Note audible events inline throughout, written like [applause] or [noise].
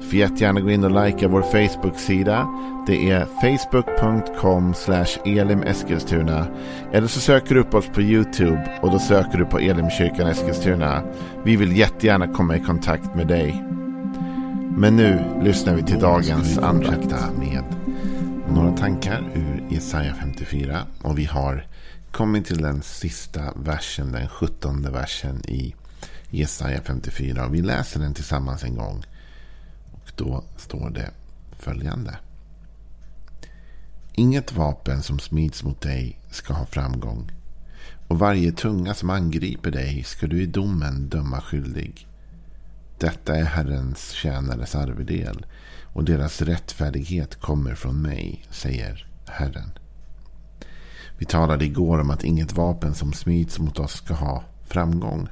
Du får jättegärna gå in och likea vår Facebook-sida. Det är facebook.com elimeskilstuna. Eller så söker du upp oss på YouTube och då söker du på Elimkyrkan Eskilstuna. Vi vill jättegärna komma i kontakt med dig. Men nu lyssnar vi till dagens andakt med några tankar ur Jesaja 54. Och vi har kommit till den sista versen, den sjuttonde versen i Jesaja 54. Och vi läser den tillsammans en gång. Och då står det följande. Inget vapen som smids mot dig ska ha framgång. Och varje tunga som angriper dig ska du i domen döma skyldig. Detta är Herrens tjänares arvedel och deras rättfärdighet kommer från mig, säger Herren. Vi talade igår om att inget vapen som smids mot oss ska ha framgång.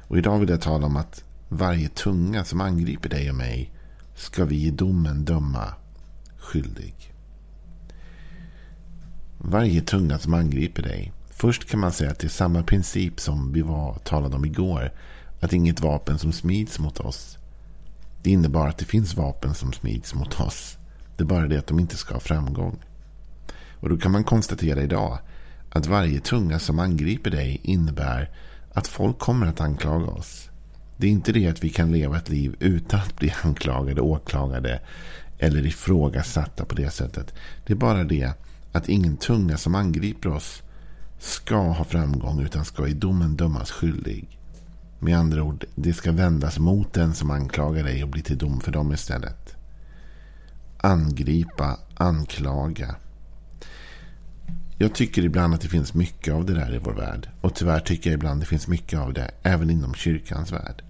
Och idag vill jag tala om att varje tunga som angriper dig och mig ska vi i domen döma skyldig. Varje tunga som angriper dig. Först kan man säga att det är samma princip som vi var, talade om igår. Att inget vapen som smids mot oss. Det innebär att det finns vapen som smids mot oss. Det är bara det att de inte ska ha framgång. Och då kan man konstatera idag att varje tunga som angriper dig innebär att folk kommer att anklaga oss. Det är inte det att vi kan leva ett liv utan att bli anklagade, åklagade eller ifrågasatta på det sättet. Det är bara det att ingen tunga som angriper oss ska ha framgång utan ska i domen dömas skyldig. Med andra ord, det ska vändas mot den som anklagar dig och bli till dom för dem istället. Angripa, anklaga. Jag tycker ibland att det finns mycket av det där i vår värld. Och tyvärr tycker jag ibland att det finns mycket av det även inom kyrkans värld.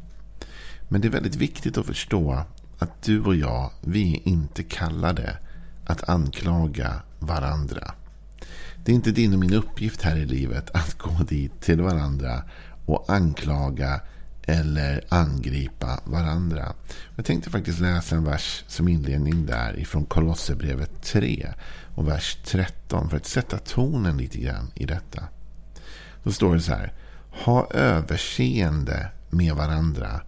Men det är väldigt viktigt att förstå att du och jag, vi är inte kallade att anklaga varandra. Det är inte din och min uppgift här i livet att gå dit till varandra och anklaga eller angripa varandra. Jag tänkte faktiskt läsa en vers som inledning där ifrån Kolosserbrevet 3 och vers 13 för att sätta tonen lite grann i detta. Då står det så här. Ha överseende med varandra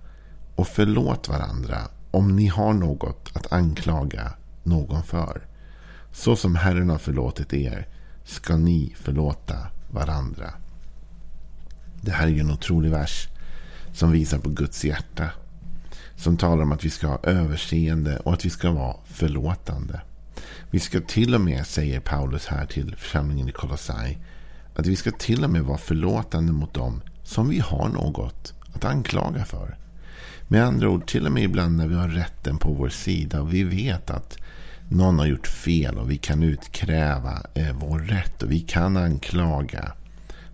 och förlåt varandra om ni har något att anklaga någon för. Så som Herren har förlåtit er ska ni förlåta varandra. Det här är ju en otrolig vers som visar på Guds hjärta. Som talar om att vi ska ha överseende och att vi ska vara förlåtande. Vi ska till och med, säger Paulus här till församlingen i Kolossai, att vi ska till och med vara förlåtande mot dem som vi har något att anklaga för. Med andra ord, till och med ibland när vi har rätten på vår sida och vi vet att någon har gjort fel och vi kan utkräva eh, vår rätt och vi kan anklaga.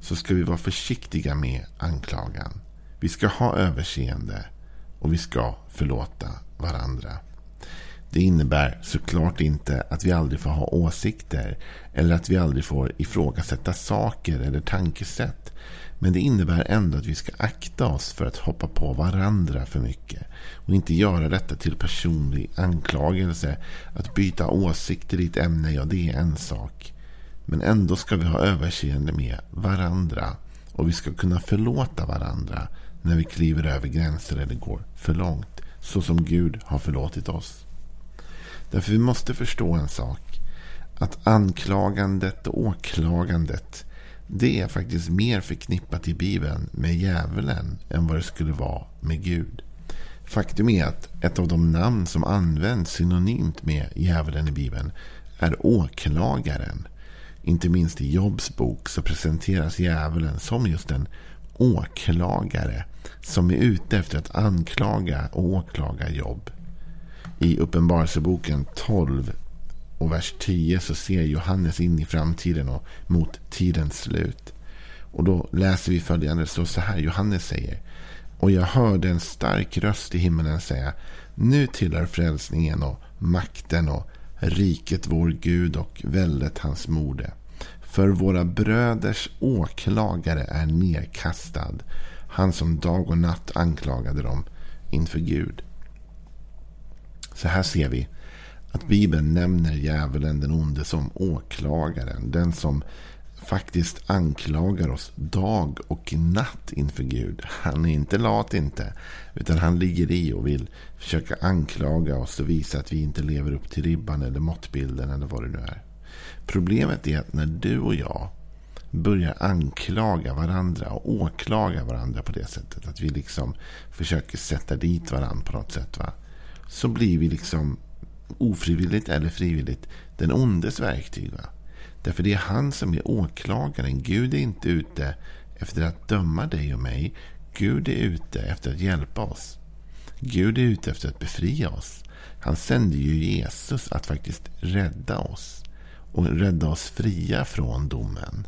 Så ska vi vara försiktiga med anklagan. Vi ska ha överseende och vi ska förlåta varandra. Det innebär såklart inte att vi aldrig får ha åsikter eller att vi aldrig får ifrågasätta saker eller tankesätt. Men det innebär ändå att vi ska akta oss för att hoppa på varandra för mycket. Och inte göra detta till personlig anklagelse. Att byta åsikter i ett ämne, ja det är en sak. Men ändå ska vi ha överseende med varandra. Och vi ska kunna förlåta varandra när vi kliver över gränser eller går för långt. Så som Gud har förlåtit oss. Därför vi måste förstå en sak. Att anklagandet och åklagandet det är faktiskt mer förknippat i Bibeln med djävulen än vad det skulle vara med Gud. Faktum är att ett av de namn som används synonymt med djävulen i Bibeln är åklagaren. Inte minst i Jobs bok så presenteras djävulen som just en åklagare som är ute efter att anklaga och åklaga Jobb. I Uppenbarelseboken 12 och vers 10 så ser Johannes in i framtiden och mot tidens slut. Och då läser vi följande. Det står så här. Johannes säger. Och jag hörde en stark röst i himmelen säga. Nu tillhör frälsningen och makten och riket vår Gud och väldet hans mode. För våra bröders åklagare är nedkastad. Han som dag och natt anklagade dem inför Gud. Så här ser vi att Bibeln nämner djävulen, den onde, som åklagaren. Den som faktiskt anklagar oss dag och natt inför Gud. Han är inte lat inte. Utan han ligger i och vill försöka anklaga oss och visa att vi inte lever upp till ribban eller måttbilden eller vad det nu är. Problemet är att när du och jag börjar anklaga varandra och åklaga varandra på det sättet. Att vi liksom försöker sätta dit varandra på något sätt. Va? Så blir vi liksom ofrivilligt eller frivilligt den ondes verktyg. Va? Därför det är han som är åklagaren. Gud är inte ute efter att döma dig och mig. Gud är ute efter att hjälpa oss. Gud är ute efter att befria oss. Han sände ju Jesus att faktiskt rädda oss. Och rädda oss fria från domen.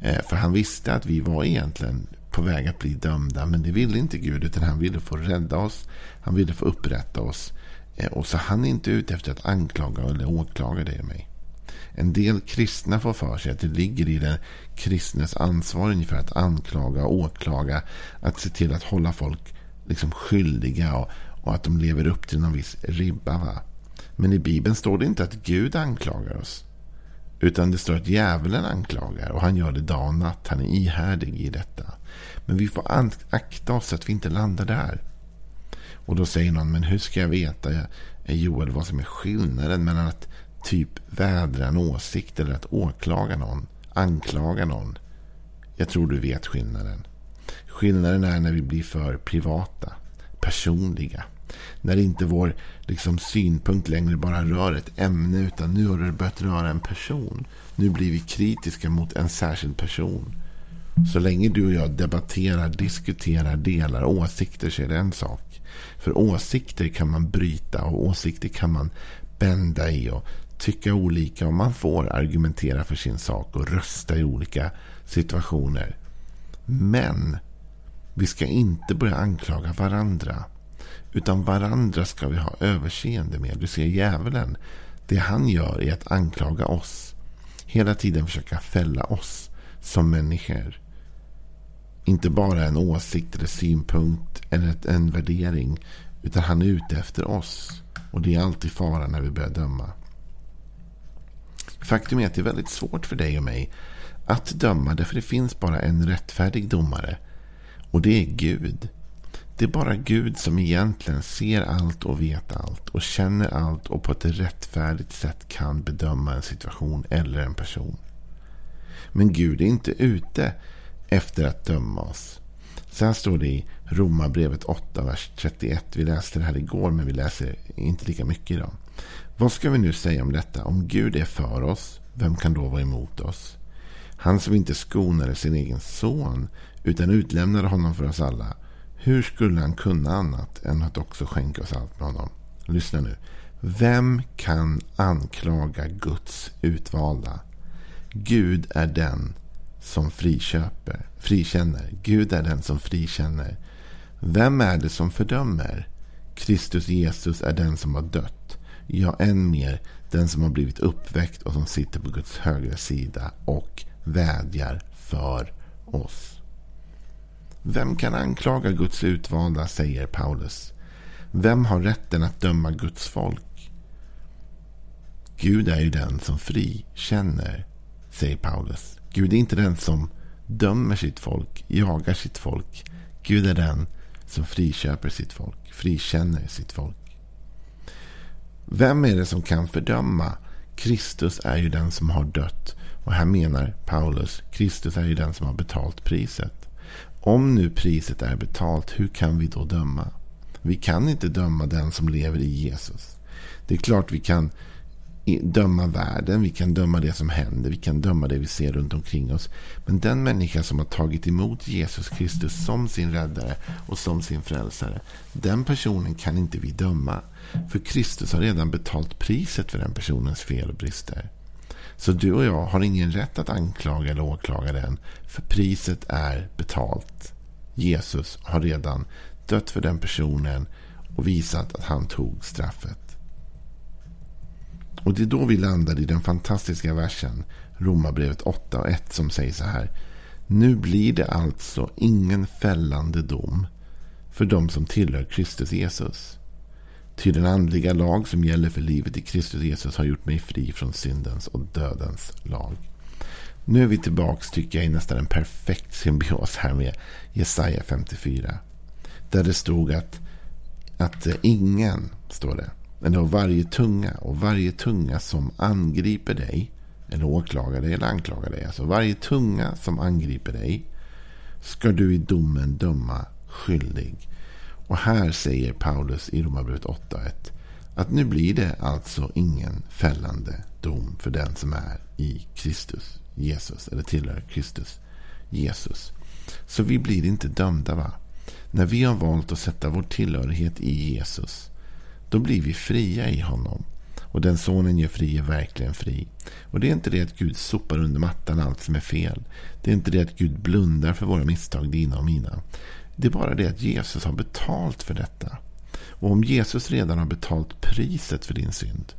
Eh, för han visste att vi var egentligen på väg att bli dömda. Men det ville inte Gud. Utan han ville få rädda oss. Han ville få upprätta oss. Eh, och så han är inte ute efter att anklaga eller åklaga dig och mig. En del kristna får för sig att det ligger i den kristnes ansvar ungefär att anklaga och åklaga. Att se till att hålla folk liksom skyldiga och, och att de lever upp till någon viss ribba. Va? Men i Bibeln står det inte att Gud anklagar oss. Utan det står att djävulen anklagar och han gör det dag och natt. Han är ihärdig i detta. Men vi får akta oss så att vi inte landar där. Och då säger någon, men hur ska jag veta, Joel, vad som är skillnaden mellan att typ vädra en åsikt eller att åklaga någon, anklaga någon? Jag tror du vet skillnaden. Skillnaden är när vi blir för privata, personliga. När inte vår liksom, synpunkt längre bara rör ett ämne utan nu har det börjat röra en person. Nu blir vi kritiska mot en särskild person. Så länge du och jag debatterar, diskuterar, delar åsikter så är det en sak. För åsikter kan man bryta och åsikter kan man bända i och tycka olika. Och man får argumentera för sin sak och rösta i olika situationer. Men vi ska inte börja anklaga varandra. Utan varandra ska vi ha överseende med. Du ser djävulen. Det han gör är att anklaga oss. Hela tiden försöka fälla oss som människor. Inte bara en åsikt eller synpunkt eller en värdering. Utan han är ute efter oss. Och det är alltid fara när vi börjar döma. Faktum är att det är väldigt svårt för dig och mig att döma. Därför det finns bara en rättfärdig domare. Och det är Gud. Det är bara Gud som egentligen ser allt och vet allt. Och känner allt och på ett rättfärdigt sätt kan bedöma en situation eller en person. Men Gud är inte ute efter att döma oss. Sen står det i Romarbrevet 8, vers 31. Vi läste det här igår, men vi läser inte lika mycket idag. Vad ska vi nu säga om detta? Om Gud är för oss, vem kan då vara emot oss? Han som inte skonade sin egen son, utan utlämnade honom för oss alla. Hur skulle han kunna annat än att också skänka oss allt med honom? Lyssna nu. Vem kan anklaga Guds utvalda? Gud är den som friköper, frikänner. Gud är den som frikänner. Vem är det som fördömer? Kristus Jesus är den som har dött. Ja, än mer den som har blivit uppväckt och som sitter på Guds högra sida och vädjar för oss. Vem kan anklaga Guds utvalda, säger Paulus. Vem har rätten att döma Guds folk? Gud är ju den som frikänner, säger Paulus. Gud är inte den som dömer sitt folk, jagar sitt folk. Gud är den som friköper sitt folk, frikänner sitt folk. Vem är det som kan fördöma? Kristus är ju den som har dött. Och här menar Paulus, Kristus är ju den som har betalt priset. Om nu priset är betalt, hur kan vi då döma? Vi kan inte döma den som lever i Jesus. Det är klart vi kan döma världen, vi kan döma det som händer, vi kan döma det vi ser runt omkring oss. Men den människa som har tagit emot Jesus Kristus som sin räddare och som sin frälsare, den personen kan inte vi döma. För Kristus har redan betalt priset för den personens fel och brister. Så du och jag har ingen rätt att anklaga eller åklaga den, för priset är betalt. Jesus har redan dött för den personen och visat att han tog straffet. Och det är då vi landar i den fantastiska versen Romarbrevet 8 och 1 som säger så här. Nu blir det alltså ingen fällande dom för de som tillhör Kristus Jesus. Ty den andliga lag som gäller för livet i Kristus Jesus har gjort mig fri från syndens och dödens lag. Nu är vi tillbaka tycker jag i nästan en perfekt symbios här med Jesaja 54. Där det stod att, att ingen, står det, eller varje tunga och varje tunga som angriper dig, eller åklagar dig eller anklagar dig, alltså varje tunga som angriper dig, ska du i domen döma skyldig. Och här säger Paulus i Romarbrevet 8.1 att nu blir det alltså ingen fällande dom för den som är i Kristus Jesus eller tillhör Kristus Jesus. Så vi blir inte dömda va? När vi har valt att sätta vår tillhörighet i Jesus då blir vi fria i honom. Och den sonen gör fri är verkligen fri. Och det är inte det att Gud sopar under mattan allt som är fel. Det är inte det att Gud blundar för våra misstag, dina och mina. Det är bara det att Jesus har betalt för detta. Och om Jesus redan har betalt priset för din synd.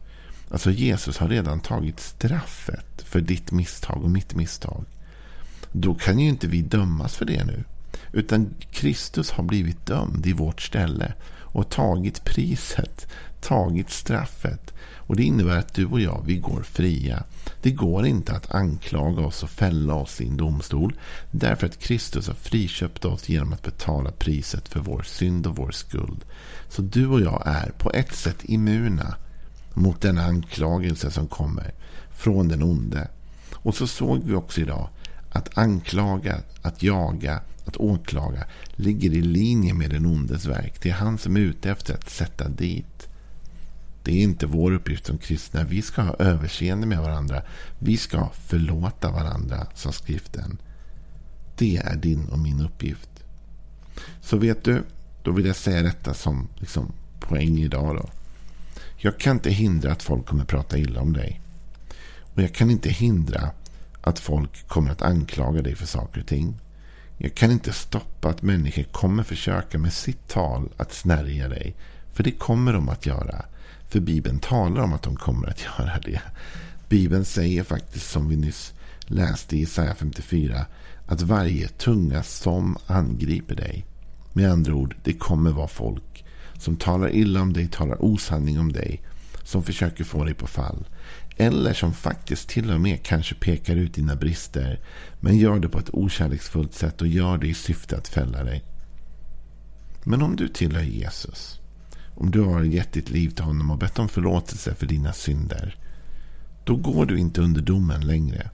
Alltså Jesus har redan tagit straffet för ditt misstag och mitt misstag. Då kan ju inte vi dömas för det nu. Utan Kristus har blivit dömd i vårt ställe och tagit priset, tagit straffet. Och Det innebär att du och jag, vi går fria. Det går inte att anklaga oss och fälla oss i en domstol. Därför att Kristus har friköpt oss genom att betala priset för vår synd och vår skuld. Så du och jag är på ett sätt immuna mot denna anklagelse som kommer från den onde. Och så såg vi också idag att anklaga, att jaga, att åklaga ligger i linje med den ondes verk. Det är han som är ute efter att sätta dit. Det är inte vår uppgift som kristna. Vi ska ha överseende med varandra. Vi ska förlåta varandra, sa skriften. Det är din och min uppgift. Så vet du, då vill jag säga detta som liksom, poäng idag. Då. Jag kan inte hindra att folk kommer prata illa om dig. Och jag kan inte hindra att folk kommer att anklaga dig för saker och ting. Jag kan inte stoppa att människor kommer försöka med sitt tal att snärja dig. För det kommer de att göra. För Bibeln talar om att de kommer att [laughs] göra det. Bibeln säger faktiskt som vi nyss läste i Isaiah 54 att varje tunga som angriper dig. Med andra ord, det kommer vara folk som talar illa om dig, talar osanning om dig. Som försöker få dig på fall. Eller som faktiskt till och med kanske pekar ut dina brister. Men gör det på ett okärleksfullt sätt och gör det i syfte att fälla dig. Men om du tillhör Jesus. Om du har gett ditt liv till honom och bett om förlåtelse för dina synder. Då går du inte under domen längre.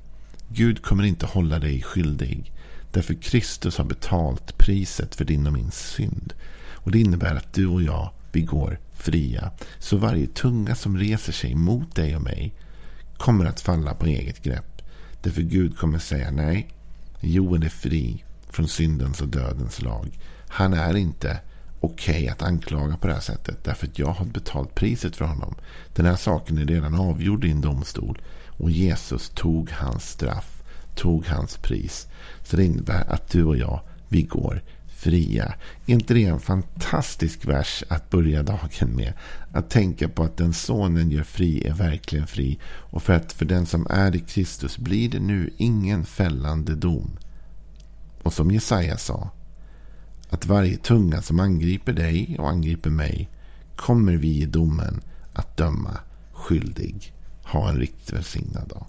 Gud kommer inte hålla dig skyldig. Därför Kristus har betalt priset för din och min synd. Och Det innebär att du och jag, vi går fria. Så varje tunga som reser sig mot dig och mig kommer att falla på eget grepp. Därför Gud kommer säga nej. Joel är fri från syndens och dödens lag. Han är inte okej okay att anklaga på det här sättet. Därför att jag har betalt priset för honom. Den här saken är redan avgjord i en domstol. Och Jesus tog hans straff. Tog hans pris. Så det innebär att du och jag, vi går fria. Är inte det en fantastisk vers att börja dagen med? Att tänka på att den sonen gör fri är verkligen fri. Och för att för den som är i Kristus blir det nu ingen fällande dom. Och som Jesaja sa. Att varje tunga som angriper dig och angriper mig kommer vi i domen att döma skyldig. Ha en riktigt välsignad dag.